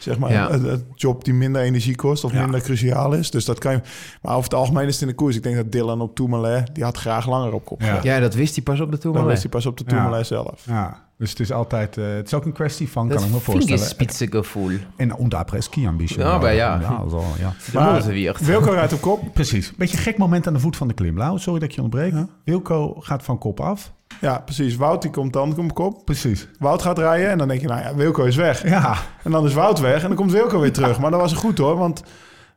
zeg maar, Ja. een, een job die minder energie kost of Ja. minder cruciaal is. Dus dat kan je... Maar over het algemeen is het in de koers. Ik denk dat Dylan op Tourmalet, die had graag langer op kop. Ja. dat wist hij pas op de Dan Tourmalet. wist hij pas op de. Tourmalet zelf. Ja, dus het is altijd, eh, het is ook een kwestie van, Dat kan ik me voorstellen. Fingerspitzengevoel. En und après ski ambition. Ja, maar ja. Ja, zo, ja. De Maar-. Wilco rijdt op kop. Precies. Beetje een gek moment aan de voet van de klim. Lau, sorry dat ik je ontbreek. Wilco gaat van kop af. Ja, precies. Wout die komt dan op kop. Precies. Wout gaat rijden en dan denk je, nou ja, Wilco is weg. Ja, En dan is Wout weg en dan komt Wilco weer terug. Maar dat was goed hoor, want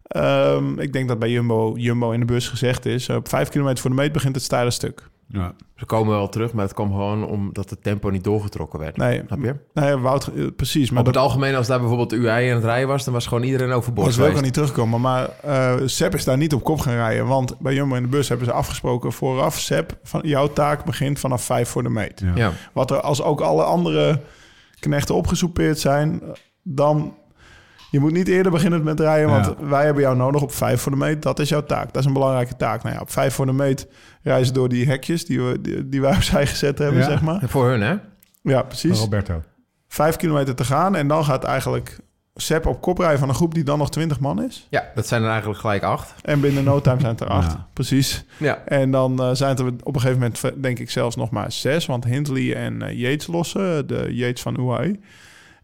ehm, ik denk dat bij Jumbo, Jumbo in de bus gezegd is... op vijf kilometer voor de meet begint het steile stuk. Ja. Ze komen wel terug, maar het kwam gewoon omdat het tempo niet doorgetrokken werd. Nee, Snap je? nee Wout, eh, precies. Maar op dat het algemeen, als daar bijvoorbeeld UI aan het rijden was, dan was gewoon iedereen overboord was Wilco geweest. niet terugkomen. Maar eh Sepp is daar niet op kop gaan rijden. Want bij Jumbo in de bus hebben ze afgesproken vooraf... Sepp, van, jouw taak begint vanaf vijf voor de meet. Ja. Ja. Wat er als ook alle andere knechten opgesoupeerd zijn... dan Je moet niet eerder beginnen met rijden, want Ja. wij hebben jou nodig op vijf voor de meet. Dat is jouw taak. Dat is een belangrijke taak. Nou ja, op vijf voor de meet reizen door die hekjes die, we, die, die wij opzij gezet hebben, Ja. zeg maar. Voor hun, hè? Ja, precies. Roberto. Vijf kilometer te gaan en dan gaat eigenlijk Sepp op kop rijden van een groep die dan nog 20 man is. Ja, dat zijn er eigenlijk gelijk acht. En binnen no time zijn het er acht. Ja. Precies. Ja. En dan eh, zijn het er op een gegeven moment, denk ik zelfs nog maar zes. Want Hindley en eh, Yates lossen, de Yates van UAE.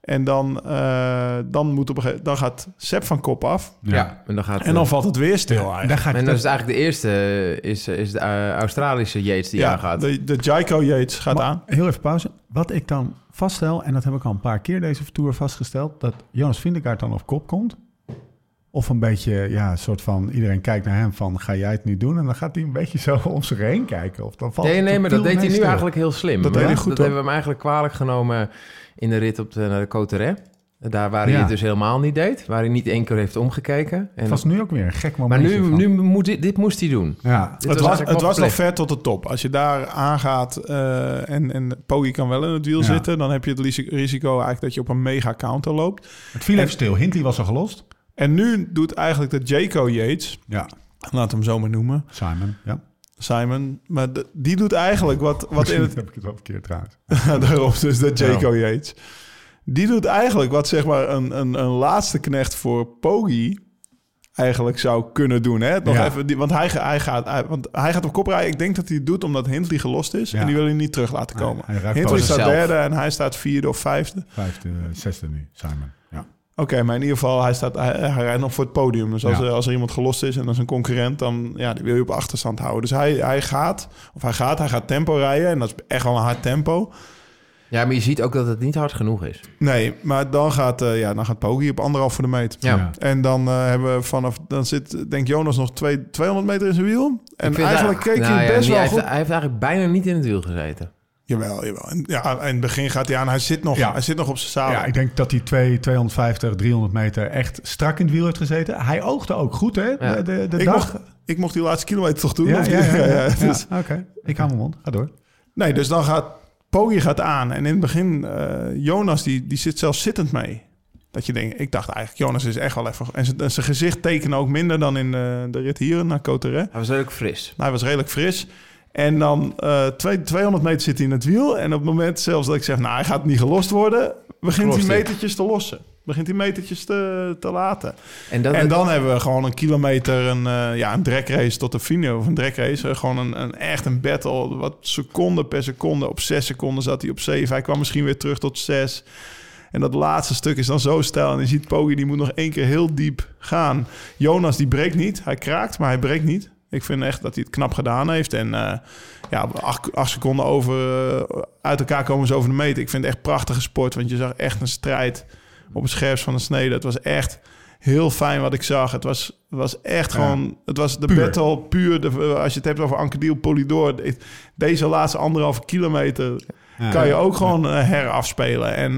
En dan, eh, dan, moet op een dan gaat Sepp van kop af. Ja. En dan gaat... En dan valt het weer stil En eigenlijk. dan en dan is het eigenlijk de eerste, eh, is, is de eh, Australische Yates die ja, aangaat. de, de Jaiko Yates gaat Maar aan. Heel even pauze. Wat ik dan vaststel, en dat heb ik al een paar keer deze tour vastgesteld, dat Jonas Vindegaard dan op kop komt. Of een beetje, ja, een soort van, iedereen kijkt naar hem van, ga jij het nu doen? En dan gaat hij een beetje zo om zich heen kijken. Of dan valt Nee, nee, maar dat deed hij nu eigenlijk heel slim. Dat deed hij goed, Dat hebben we hem eigenlijk kwalijk genomen in de rit op de, naar de Coterre. Daar waar hij Ja. het dus helemaal niet deed. Waar hij niet één keer heeft omgekeken. En, Het was nu ook weer een gek maar momentje nu, van. nu moet dit, dit moest hij doen. Ja, Dit het was, het was nog ver tot de top. Als je daar aangaat eh en, en Poggi kan wel in het wiel Ja. zitten... dan heb je het risi- risico eigenlijk dat je op een mega counter loopt. het viel even stil. Hindley was al gelost. En nu doet eigenlijk de Jaco Yates... Ja, laat hem zo maar noemen... Simon. Ja. Simon. Maar de- die doet eigenlijk wat, wat in het... heb ik het wel verkeerd trouwens. Daarom dus de Jaco Yates. Die doet eigenlijk wat zeg maar een, een, een laatste knecht voor Poggi eigenlijk zou kunnen doen. Hè? Nog Ja. even, die, want, hij, hij gaat, hij- want hij gaat op kop rijden. Ik denk dat hij het doet omdat Hindley gelost is. Ja. En die wil hij niet terug laten komen. hij Hindley staat zelf. derde en hij staat vierde of vijfde. Vijfde, zesde nu, Simon. Ja. Oké, maar in ieder geval, hij, staat, hij, hij rijdt nog voor het podium. Dus als, Ja. er, als er iemand gelost is en dat is een concurrent, dan ja, die wil je op achterstand houden. Dus hij, hij gaat, of hij gaat, hij gaat tempo rijden. En dat is echt wel een hard tempo. Ja, maar je ziet ook dat het niet hard genoeg is. Nee, maar dan gaat, eh ja, dan gaat Poggi op anderhalf voor de meet. Ja. Ja. En dan eh, hebben we vanaf, dan zit denk Jonas nog twee, 200 meter in zijn wiel. En eigenlijk dat- keek nou hij ja, best wel hij goed. Heeft, hij heeft eigenlijk bijna niet in het wiel gezeten. Jawel, jawel. En, ja, in het begin gaat hij aan. Hij zit nog, Ja. hij zit nog op zijn zaal. Ja, ik denk dat hij twee, 250, 300 meter echt strak in het wiel heeft gezeten. Hij oogde ook goed, hè? Ja. De, de, de ik, dag. mocht, ik mocht die laatste kilometer toch doen? ja, ja, ja, ja, ja. dus- Oké, ik hou mijn mond. Ga door. Nee, dus dan gaat Poggi gaat aan. En in het begin, eh, Jonas, die, die zit zelfs zittend mee. Dat je denkt, ik dacht eigenlijk, Jonas is echt wel even... En zijn- gezicht tekende ook minder dan in eh, de rit hier naar Coterre. Hij was ook fris. Hij was redelijk fris. En dan eh, twee, 200 meter zit hij in het wiel. En op het moment zelfs dat ik zeg, nou, hij gaat niet gelost worden... begint hij metertjes te lossen. Begint hij metertjes te, te laten. En, dan hebben we gewoon een kilometer, een, eh ja, een dragrace tot de fine, of een dragrace. eh, Gewoon een, een, echt een battle. Wat seconde per seconde. Op zes seconden zat hij op zeven. Hij kwam misschien weer terug tot zes. En dat laatste stuk is dan zo stijl. En je ziet Poggi, die moet nog één keer heel diep gaan. Jonas, die breekt niet. Hij kraakt, maar hij breekt niet. Ik vind echt dat hij het knap gedaan heeft. En eh, ja, acht, acht seconden over, uit elkaar komen ze over de meter. Ik vind het echt prachtige sport. Want je zag echt een strijd op het scherpst van de snede. Het was echt heel fijn wat ik zag. Het was, was echt Ja. gewoon... Het was de Puur. battle puur. De, als je het hebt over Ankerdiel, Polydor. de- Deze laatste anderhalve kilometer Ja. kan je ook gewoon eh, herafspelen. En eh,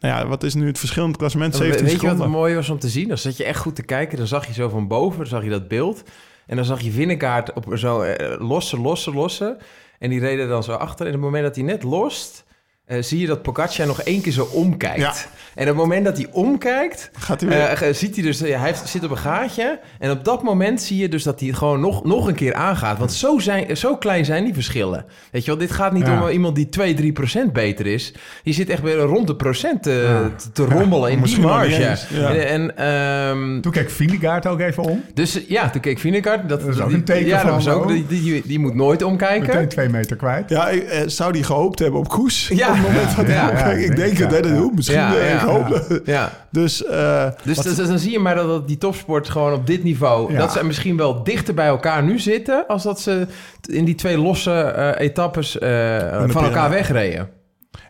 nou ja, wat is nu het verschil in het klassement? We- 17 Weet je wat seconden. mooi was om te zien? Dan zat je echt goed te kijken. Dan zag je zo van boven, dan zag je dat beeld. En dan zag je Vinnekaart op zo eh, lossen, lossen, lossen. En die reden dan zo achter. En op het moment dat hij net lost... eh, zie je dat Pogacar nog één keer zo omkijkt. Ja. En op het moment dat hij omkijkt... Gaat hij weer... eh, ziet hij dus, hij heeft, zit op een gaatje. En op dat moment zie je dus dat hij het gewoon nog, nog een keer aangaat. Want zo, zijn, zo klein zijn die verschillen. Weet je wel, dit gaat niet Ja. om iemand die 2, 3 procent beter is. Je zit echt weer rond de procent te, Ja. te, rommelen in die marge. En, en, ehm, Toen keek Vindegaard ook even om. dus ja, toen keek. Dat, Dat is ook die- een teken ja, dat van, ook, die, die, die moet nooit omkijken. Meteen twee meter kwijt. Ja, eh, zou die gehoopt hebben op Koes? Ja. Het moment hij ik denk het, hè, dat ja. doet misschien Ja, eh, ja. gehoopt. Ja, Dus, eh, dus, dus dan zie je maar dat, dat die topsport gewoon op dit niveau... Ja. dat ze misschien wel dichter bij elkaar nu zitten... als dat ze in die twee losse eh, etappes eh, van elkaar wegreden.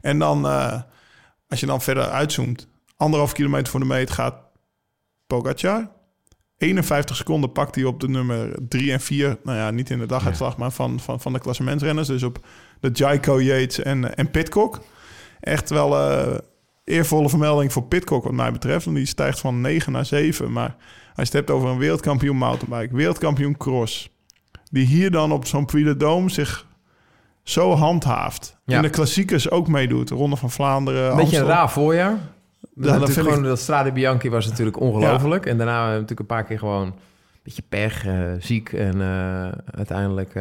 en dan, eh, als je dan verder uitzoomt, anderhalf kilometer voor de meet gaat Pogacar. 51 seconden pakt hij op de nummer 3 en 4. Nou ja, niet in de daguitslag, maar van, van, van de klassementsrenners. Dus op de Jaiko Yates en, en Pitcock. Echt wel eh eervolle vermelding voor Pitcock wat mij betreft. Want die stijgt van 9 naar 7. Maar als je het hebt over een wereldkampioen mountainbike, wereldkampioen cross... die hier dan op zo'n Puy de Dôme zich zo handhaaft. Ja. In de klassiekers ook meedoet. Ronde van Vlaanderen, Een beetje een raar voorjaar. Dat, vind ik- gewoon, dat Strade Bianchi was natuurlijk ongelooflijk. En daarna natuurlijk een paar keer gewoon een beetje pech, eh, ziek. En eh, uiteindelijk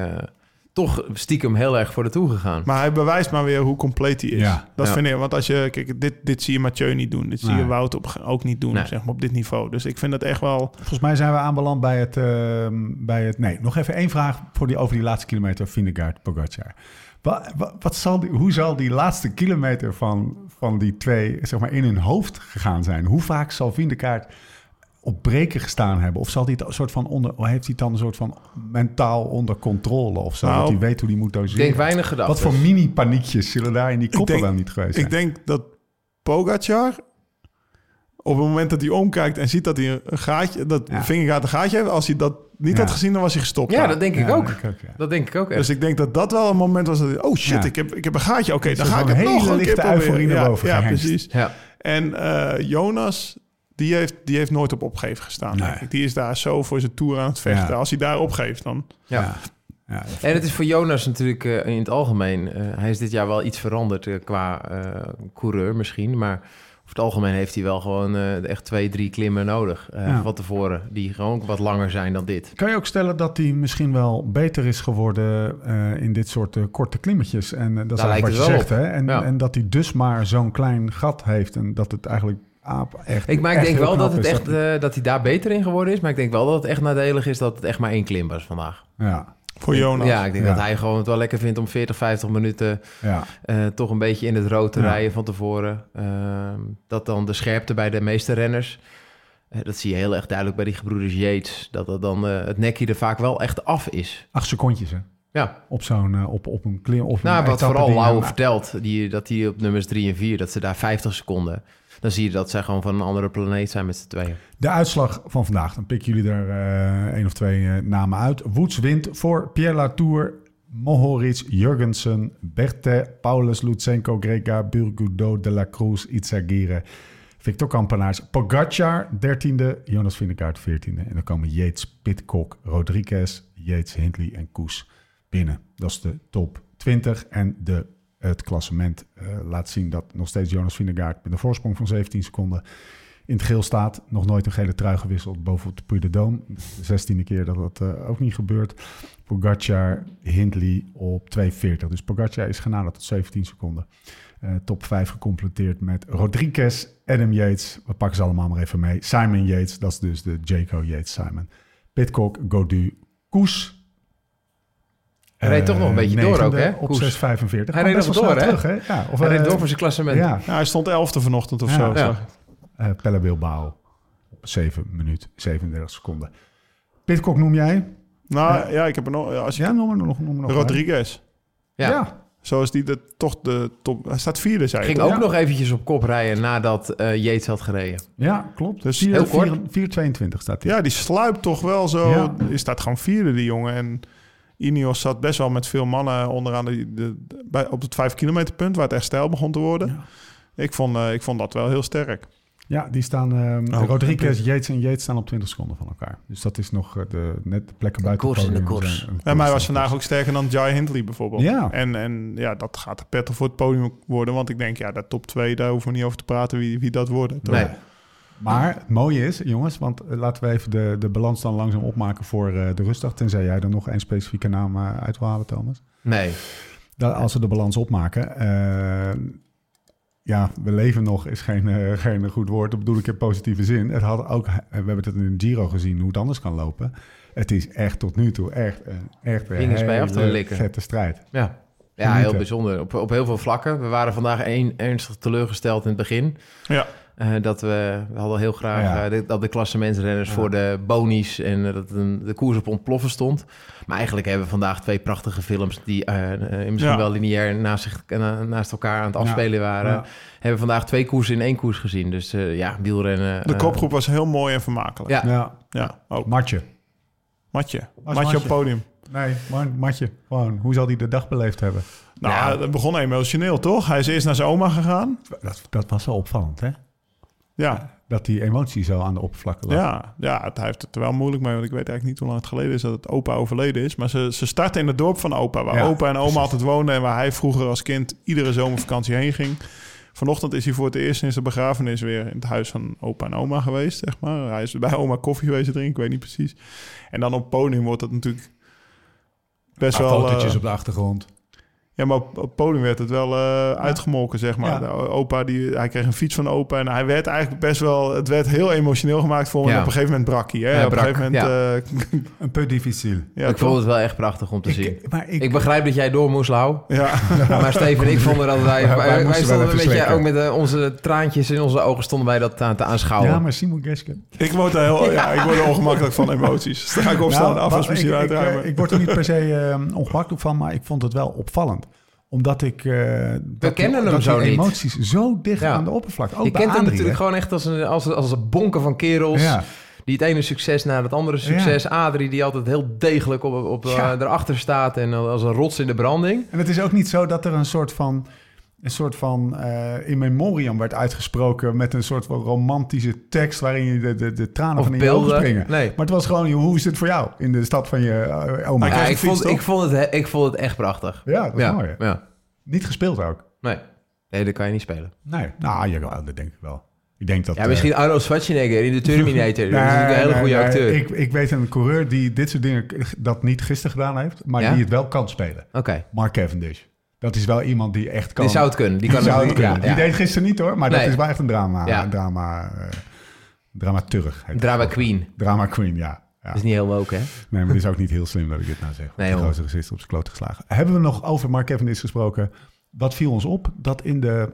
toch stiekem heel erg voor de toe gegaan. Maar hij bewijst maar weer hoe compleet hij is. Ja. Dat Ja. vind ik. Want als je... Kijk, dit, dit zie je Mathieu niet doen. Dit zie Nee. je Wout op, ook niet doen, Nee. zeg maar, op dit niveau. Dus ik vind dat echt wel... Volgens mij zijn we aanbeland bij het, ehm, bij het... Nee, nog even één vraag voor die, over die laatste kilometer Vingegaard Pogacar. Wat, wat, wat zal die, hoe zal die laatste kilometer van, van die twee zeg maar, in hun hoofd gegaan zijn? Hoe vaak zal Vingegaard op breken gestaan hebben? Of zal hij het een soort van onder, heeft hij het dan een soort van mentaal onder controle? Of zo, Nou, dat hij weet hoe hij moet Ik doseren? denk weinig gedacht. Wat voor mini-paniekjes zullen daar in die koppen wel niet geweest zijn? Ik denk dat Pogacar... Op het moment dat hij omkijkt en ziet dat hij een gaatje... Dat Ja. Vingegaard een gaatje heeft... Als hij dat niet Ja. had gezien, dan was hij gestopt. Ja, daar. dat denk ik Ja, ook. ik ook, ja. Dat denk ik ook echt. Dus ik denk dat dat wel een moment was dat hij... Oh shit, Ja. ik, heb, ik heb een gaatje. Oké, Een dan ga ik het nog hele een keer lichte proberen. ja, precies. ja. En eh, Jonas, die heeft, die heeft nooit op opgeven gestaan. Nee. denk ik. Die is daar zo voor zijn tour aan het vechten. Ja. Als hij daar opgeeft, dan... Ja. Ja. Ja, En het is voor Jonas natuurlijk eh, in het algemeen... eh, hij is dit jaar wel iets veranderd eh, qua eh, coureur misschien. Maar over het algemeen heeft hij wel gewoon eh, echt twee, drie klimmen nodig. eh, Ja. Van tevoren. Die gewoon wat langer zijn dan dit. Kan je ook stellen dat hij misschien wel beter is geworden eh, in dit soort korte klimmetjes? En dat is eigenlijk wat lijkt je het zegt, hè? En, Ja. en dat hij dus maar zo'n klein gat heeft en dat het eigenlijk aap echt. Ik, maar ik echt denk wel dat, het echt, eh, dat hij daar beter in geworden is. Maar ik denk wel dat het echt nadelig is dat het echt maar één klim was vandaag. Ja, Voor Jonas. Ja, ik denk Ja. dat hij gewoon het wel lekker vindt om 40, 50 minuten ja. eh, toch een beetje in het rood te Ja. rijden van tevoren. Ehm, dat dan de scherpte bij de meeste renners. eh, dat zie je heel erg duidelijk bij die gebroeders Yates. Dat dat dan eh, het nekje er vaak wel echt af is. Acht secondjes, hè? Ja, Op zo'n eh, op, op een klim. Op nou, een wat vooral Lauwe vertelt, die, dat die op nummers 3 en 4, dat ze daar 50 seconden. Dan zie je dat zij gewoon van een andere planeet zijn met z'n tweeën. De uitslag van vandaag, dan pikken jullie er eh één of twee eh, namen uit. Woets wint voor Pierre Latour, Mohoric, Jurgensen, Berthe, Paulus, Lutsenko, Grega, Burgudo, De La Cruz, Itzagire, Victor Kampenaars, Pogacar, 13e, Jonas Vingegaard, 14e. En dan komen Yates, Pitcock, Rodriguez, Yates, Hindley en Koes binnen. Dat is de top 20 en de, het klassement eh, laat zien dat nog steeds Jonas Vingegaard met een voorsprong van 17 seconden in het geel staat. Nog nooit een gele trui gewisseld bovenop de Puy de Dôme. De zestiende keer dat dat eh, ook niet gebeurt. Pogacar, Hindley op 2.40. Dus Pogacar is genaderd tot 17 seconden. Eh, top 5 gecompleteerd met Rodriguez, Adam Yates. We pakken ze allemaal maar even mee. Simon Yates, dat is dus de Jaco Yates Simon. Pitcock, Godu, Koes. Hij reed toch nog een beetje door ook, hè, Op Koes? 6.45. Hij reed nog door, hè? Ja, of, Hij reed eh, door voor zijn klassement. Ja, Ja, hij stond elfde vanochtend of Ja. zo. Ja. eh Pelle Bilbao op 7 minuut 37 seconden. Pitcock noem jij? Nou ja, ik heb er nog... Als Ja, noem er nog. Noem nog Rodriguez. Ja. Ja. Zo is die de, toch de top... Hij staat vierde, zei je Ging toch? ook Ja. nog eventjes op kop rijden nadat eh Yates had gereden. Ja, klopt. Dus Vier- heel kort. vier- 4,22 staat hij. Ja, die sluipt toch wel zo. Ja. Die staat gewoon vierde, die jongen. En Ineos zat best wel met veel mannen onderaan de, de, bij, op het 5 kilometer punt... waar het echt stijl begon te worden. Ja. Ik, vond, eh, ik vond dat wel heel sterk. Ja, die staan... ehm Oh, Rodriguez, Yates en Yates staan op 20 seconden van elkaar. Dus dat is nog eh, de, net de plekken buiten koers de koers. zijn- een Ja, maar hij was vandaag ook sterker dan Jai Hindley bijvoorbeeld. Ja. En, en ja, dat gaat de petter voor het podium worden. Want ik denk, ja, dat top 2, daar hoeven we niet over te praten wie, wie dat worden. toch? Nee. Maar het mooie is, jongens, want eh, laten we even de, de balans dan langzaam opmaken voor eh, de rustdag. Tenzij jij er nog één specifieke naam eh, uit wil halen, Thomas. Nee. Dat, als we de balans opmaken. ja, we leven nog is geen, geen goed woord. Dat bedoel ik in positieve zin. Het had ook, we hebben het in de Giro gezien hoe het anders kan lopen. Het is echt tot nu toe echt een, echt een vette strijd. Ja, ja heel bijzonder. Op, op heel veel vlakken. We waren vandaag één, ernstig teleurgesteld in het begin. Ja. Eh, dat we, we hadden heel graag Ja. eh, dit- dat de klassementsrenners voor de bonies en eh, dat een, de koers op ontploffen stond. Maar eigenlijk hebben we vandaag twee prachtige films die misschien Ja. wel lineair naast, zich, na- naast elkaar aan het afspelen waren. Ja. Hebben we vandaag twee koersen in één koers gezien. Dus eh, ja, wielrennen. De kopgroep was heel mooi en vermakelijk. Ja, Ja, Ja, ook. Matje. Matje. Matje op podium. Nee, maar Matje. Gewoon, hoe zal hij de dag beleefd hebben? Nou, Ja. het begon emotioneel, toch? Hij is eerst naar zijn oma gegaan. Dat, dat was wel opvallend, hè? Ja, Dat die emotie zo aan de oppervlakte lag. ja, ja het, hij heeft het er wel moeilijk mee. Want ik weet eigenlijk niet hoe lang het geleden is dat het opa overleden is. Maar ze, ze starten in het dorp van opa. Waar Ja, opa en oma precies. altijd woonden. En waar hij vroeger als kind iedere zomervakantie heen ging. Vanochtend is hij voor het eerst sinds de begrafenis weer in het huis van opa en oma geweest, zeg maar. Hij is bij oma koffie geweest drinken, ik weet niet precies. En dan op podium wordt dat natuurlijk best wel... fotootjes eh, op de achtergrond. Ja, maar op, op het podium werd het wel eh, uitgemolken, zeg maar. Ja. De opa, die, hij kreeg een fiets van opa en hij werd eigenlijk best wel... Het werd heel emotioneel gemaakt voor me. Ja. En op een gegeven moment brak hij. Hè? Ja, op een gegeven moment... eh, Een peu difficile. ja, ik toch? vond het wel echt prachtig om te zien. Ik, maar ik, Ik begrijp dat jij door moest, Lau. Ja, Maar Steven en ik vonden dat wij... Wij- wij wij, moesten stonden een beetje, ook met eh, onze traantjes in onze ogen stonden wij dat aan te aanschouwen. ja, maar Simon Geske. ik word er heel... Ja, ik word er ongemakkelijk van emoties. Dus dan ga ik opstaan, Nou, af als misschien ik, ik, uitruimen. ik word er niet per se eh, ongemakkelijk van, maar ik vond het wel opvallend. Omdat ik... eh dat, kennen hem zo niet. emoties zo dicht Ja. aan de oppervlakte. Ook je kent hem natuurlijk hè? gewoon echt als een, als, als een bonken van kerels... Ja. die het ene succes na het andere succes. Adrie die altijd heel degelijk op, op, Ja. eh, erachter staat... en als een rots in de branding. En het is ook niet zo dat er een soort van... Een soort van eh, in memoriam werd uitgesproken met een soort van romantische tekst waarin je de, de, de tranen Of van in je ogen springen. Nee. Maar het was gewoon, hoe is het voor jou in de stad van je eh, oma? Ja, kreeg ik, vond, ik, vond het, he- ik vond het echt prachtig. Ja, dat is ja, mooi. ja. Niet gespeeld ook. Nee. nee, dat kan je niet spelen. Nee, nou, ja, dat denk ik wel. Ik denk dat... Ja, misschien Arnold Schwarzenegger in de Terminator. dat is een hele goede nee, acteur. Ik, ik weet een coureur die dit soort dingen dat niet gisteren gedaan heeft, maar Ja? die het wel kan spelen. Oké, Mark Cavendish. Dat is wel iemand die echt kan. die zou het kunnen. Die kan het het kunnen. ja, ja. Die deed gisteren niet hoor, maar Nee. dat is wel echt een drama. Ja. Een drama, eh dramaturg. Drama. Queen. Drama queen, ja. ja. Dat is niet heel woke, hè? Nee, maar het is ook niet heel slim dat ik dit nou zeg. Nee, de grootste racist op zijn kloot geslagen. Hebben we nog over Mark Cavendish gesproken? Wat viel ons op? Dat in de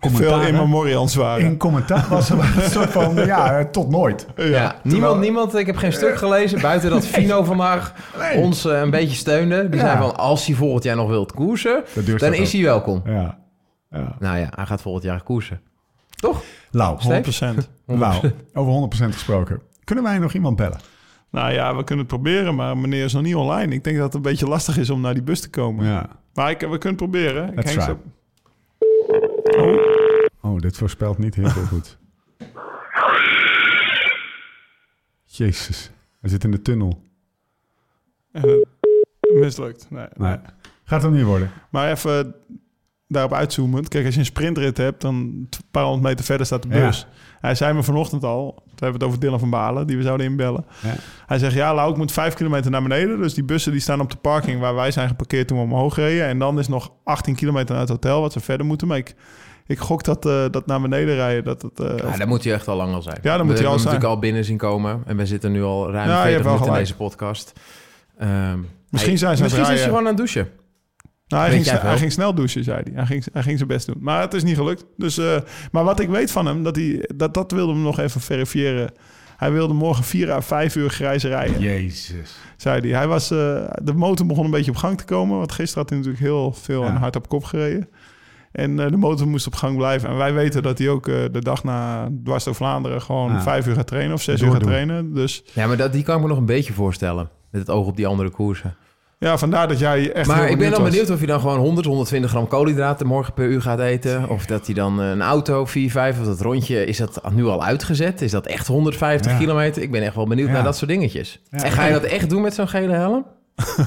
Veel in memorials waren. in commentaar was er een soort van, ja, tot nooit. Ja, niemand, niemand, ik heb geen stuk gelezen buiten dat Fino vandaag Nee. ons eh, een beetje steunde. Die Ja. zei van, als hij volgend jaar nog wilt koersen, dan is ook. hij welkom. Ja. ja. Nou ja, hij gaat volgend jaar koersen. Toch? Lau, 100%. Lau, over 100% gesproken. Kunnen wij nog iemand bellen? Nou ja, we kunnen het proberen, maar meneer is nog niet online. Ik denk dat het een beetje lastig is om naar die bus te komen. Ja. Maar ik, we kunnen het proberen. Ik Let's try. zo- Oh, dit voorspelt niet heel veel goed. Jezus, hij zit in de tunnel. Het mislukt. Nee. Nee, gaat hem niet worden. Maar even daarop uitzoomend. Kijk, als je een sprintrit hebt, dan een paar honderd meter verder staat de Ja. bus. Hij zei me vanochtend al, hebben we het over Dylan van Balen, die we zouden inbellen. Ja. Hij zegt, ja, Lau, ik moet vijf kilometer naar beneden. Dus die bussen die staan op de parking waar wij zijn geparkeerd toen we omhoog reden. En dan is nog 18 kilometer naar het hotel, wat ze verder moeten. Maar ik, ik gok dat, eh, dat naar beneden rijden, dat het... eh, Ja, dan moet hij echt al lang al zijn. Ja, dan moet hij al hebben zijn. natuurlijk al binnen zien komen. En we zitten nu al ruim Ja, je 40 hebt wel minuten in deze podcast. Ehm, Misschien zijn ze Misschien is hij rijden. gewoon aan het douchen. Nou, hij, ging, hij ging snel douchen, zei hij. Hij ging, hij ging zijn best doen. Maar het is niet gelukt. Dus, eh, maar wat ik weet van hem, dat, hij, dat, dat wilde hem nog even verifiëren. Hij wilde morgen 4 à 5 uur grijs rijden, Jezus. zei hij. hij was, eh, de motor begon een beetje op gang te komen. Want gisteren had hij natuurlijk heel veel Ja. en hard op kop gereden. En eh, de motor moest op gang blijven. En wij weten dat hij ook de dag na dwars door Vlaanderen... gewoon Ja. 5 uur gaat trainen of 6 uur gaat trainen. Dus Ja, maar dat, die kan ik me nog een beetje voorstellen. Met het oog op die andere koersen. Ja, vandaar dat jij echt maar heel ik ben dan was. benieuwd of hij dan gewoon 100, 120 gram koolhydraten morgen per uur gaat eten. Of dat hij dan eh, een auto 4, 5 of dat rondje, is dat nu al uitgezet? Is dat echt 150 Ja. kilometer? Ik ben echt wel benieuwd Ja. naar dat soort dingetjes. Ja. En ga je dat echt doen met zo'n gele helm?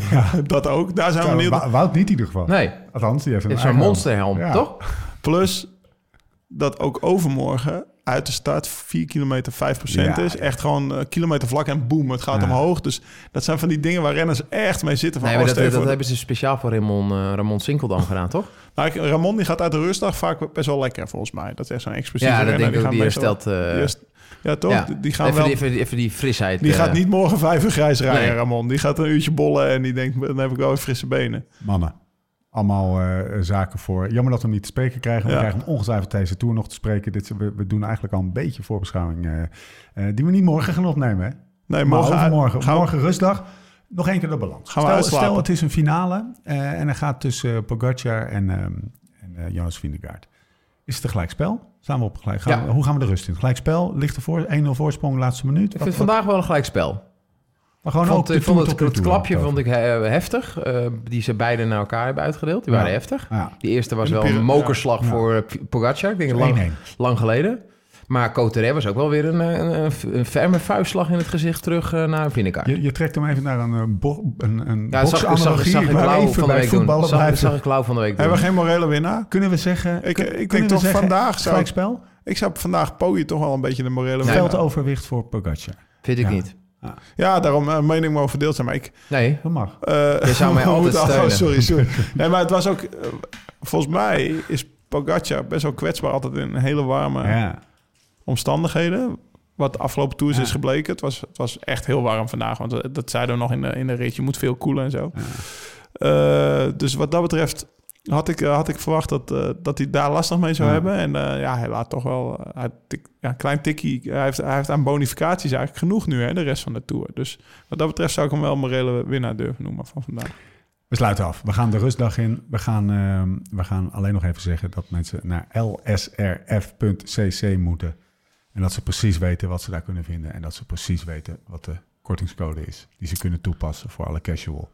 Dat ook. Daar zijn we Ja, benieuwd Wout niet in ieder geval. Nee, Althans, die heeft een zo'n monsterhelm, Ja. toch? Plus dat ook overmorgen uit de start 4 kilometer 5 Ja, is. ja. Echt gewoon eh, kilometer vlak en boom, het gaat Ja. omhoog. Dus dat zijn van die dingen waar renners echt mee zitten. Van, Nee, maar oh, dat, dat hebben ze speciaal voor Ramon, eh, Ramon Sinkeldam gedaan, toch? Nou, ik- Ramon die gaat uit de rustdag vaak best wel lekker volgens mij. Dat is echt zo'n explosieve Ja, dat renner. denk ik ook. Die eh, die herst- ja, toch? ja. Die- Die, gaan even, wel, die, even, die- even die frisheid. die eh, gaat niet morgen vijf uur grijs rijden, Nee. Ramon. Die gaat een uurtje bollen en die denkt, dan heb ik wel weer frisse benen. Mannen. Allemaal eh, zaken voor. Jammer dat we hem niet te spreken krijgen. We Ja. krijgen hem ongetwijfeld deze tour nog te spreken. Dit, we, we doen eigenlijk al een beetje voorbeschouwing. eh, eh, die we niet morgen gaan opnemen. Hè? Nee, Maar morgen, overmorgen. gaan we- morgen rustdag. Nog één keer de balans. Gaan stel, het is een finale. eh, en dan gaat tussen uh, Pogacar en, ehm, en eh, Jonas Vingegaard. Is het een gelijkspel? Staan we op gelijk? Gaan Ja. we- hoe gaan we de rust in? Gelijkspel? Ligt er voor? 1-0 voorsprong, laatste minuut? Ik vind Wat- vandaag wel een gelijkspel. Maar gewoon vond, ook de ik vond Tour het, klapje vond ik eh, heftig. eh, die ze beide naar elkaar hebben uitgedeeld. Die Ja. waren heftig. Ja. Die eerste was wel een mokerslag Ja. voor eh, Pogacar. Ik denk lang, 1-1. lang geleden. Maar Coterre was ook wel weer een, een, een, een ferme vuistslag in het gezicht terug naar Vinnegaard. Je, je trekt hem even naar een, bo een, een Ja, zag, zag, zag ik Lau van de week doen. Zag, zag ik Lau van de week doen. Hebben we geen morele winnaar? Kunnen we zeggen... Ik- ik denk toch zeggen, vandaag zou ik- gelijkspel? Ik zou vandaag Pooie toch wel een beetje de morele winnaar. Veldoverwicht voor Pogacar. Vind ik Ja. niet. Ja, daarom uh, mening mogen verdeeld zijn. Maar ik... Nee, Dat mag. eh, Je zou mij altijd oh, steunen. sorry, sorry. Nee, maar het was ook... eh, volgens mij is Pogacar best wel kwetsbaar altijd in hele warme Ja. omstandigheden. Wat de afgelopen tours Ja. is gebleken. Het was, het was echt heel warm vandaag. Want dat- zeiden we nog in de, in de rit. Je moet veel koelen en zo. Eh, dus wat dat betreft had ik, eh, had ik verwacht dat, eh, dat hij daar lastig mee zou Ja. hebben. En eh, ja, hij laat toch wel hij tik- ja, een klein tikkie. Hij heeft, hij heeft aan bonificaties eigenlijk genoeg nu, hè, de rest van de tour. Dus wat dat betreft zou ik hem wel een morele winnaar durven noemen van vandaag. We sluiten af. We gaan de rustdag in. We gaan, ehm, we gaan alleen nog even zeggen dat mensen naar lsrf.cc moeten. En dat ze precies weten wat ze daar kunnen vinden. En dat ze precies weten wat de kortingscode is. Die ze kunnen toepassen voor alle casual.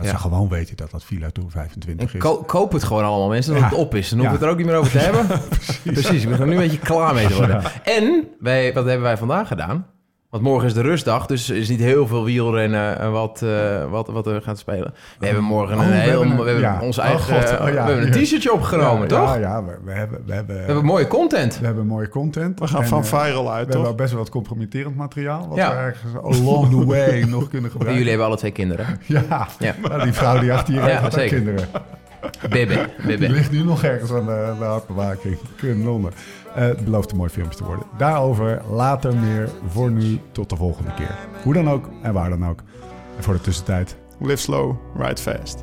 Dat Ja. ze gewoon weten dat dat Villa Tour 25 en is. ko- koop het gewoon allemaal mensen, dat Ja. het op is. Dan hoeven we het er ook niet meer over te hebben. Precies, ik ben er nu een beetje klaar mee te worden. En, wij, wat hebben wij vandaag gedaan? Want morgen is de rustdag, dus er is niet heel veel wielrennen en wat, eh, wat, wat er gaat spelen. We hebben morgen Oh, een we heel... we hebben ja. ons Oh, eigen... God. Oh, ja. we hebben een t-shirtje opgenomen, ja, toch? Ja, ja we, we hebben, we, hebben, We hebben mooie content. we hebben mooie content. We gaan En, van eh, viral uit, We toch? hebben best wel wat compromitterend materiaal. Wat Ja. we ergens along the way nog kunnen En gebruiken. jullie hebben alle twee kinderen. Ja, Ja. Nou, die vrouw die achter je Ja, rijdt, kinderen. Bibbe, Die ligt nu nog ergens aan de, de hartbewaking. Kanonnen. Eh het belooft een mooi filmpje te worden. Daarover later meer. Voor nu, tot de volgende keer. Hoe dan ook en waar dan ook. En voor de tussentijd, Live slow, ride fast.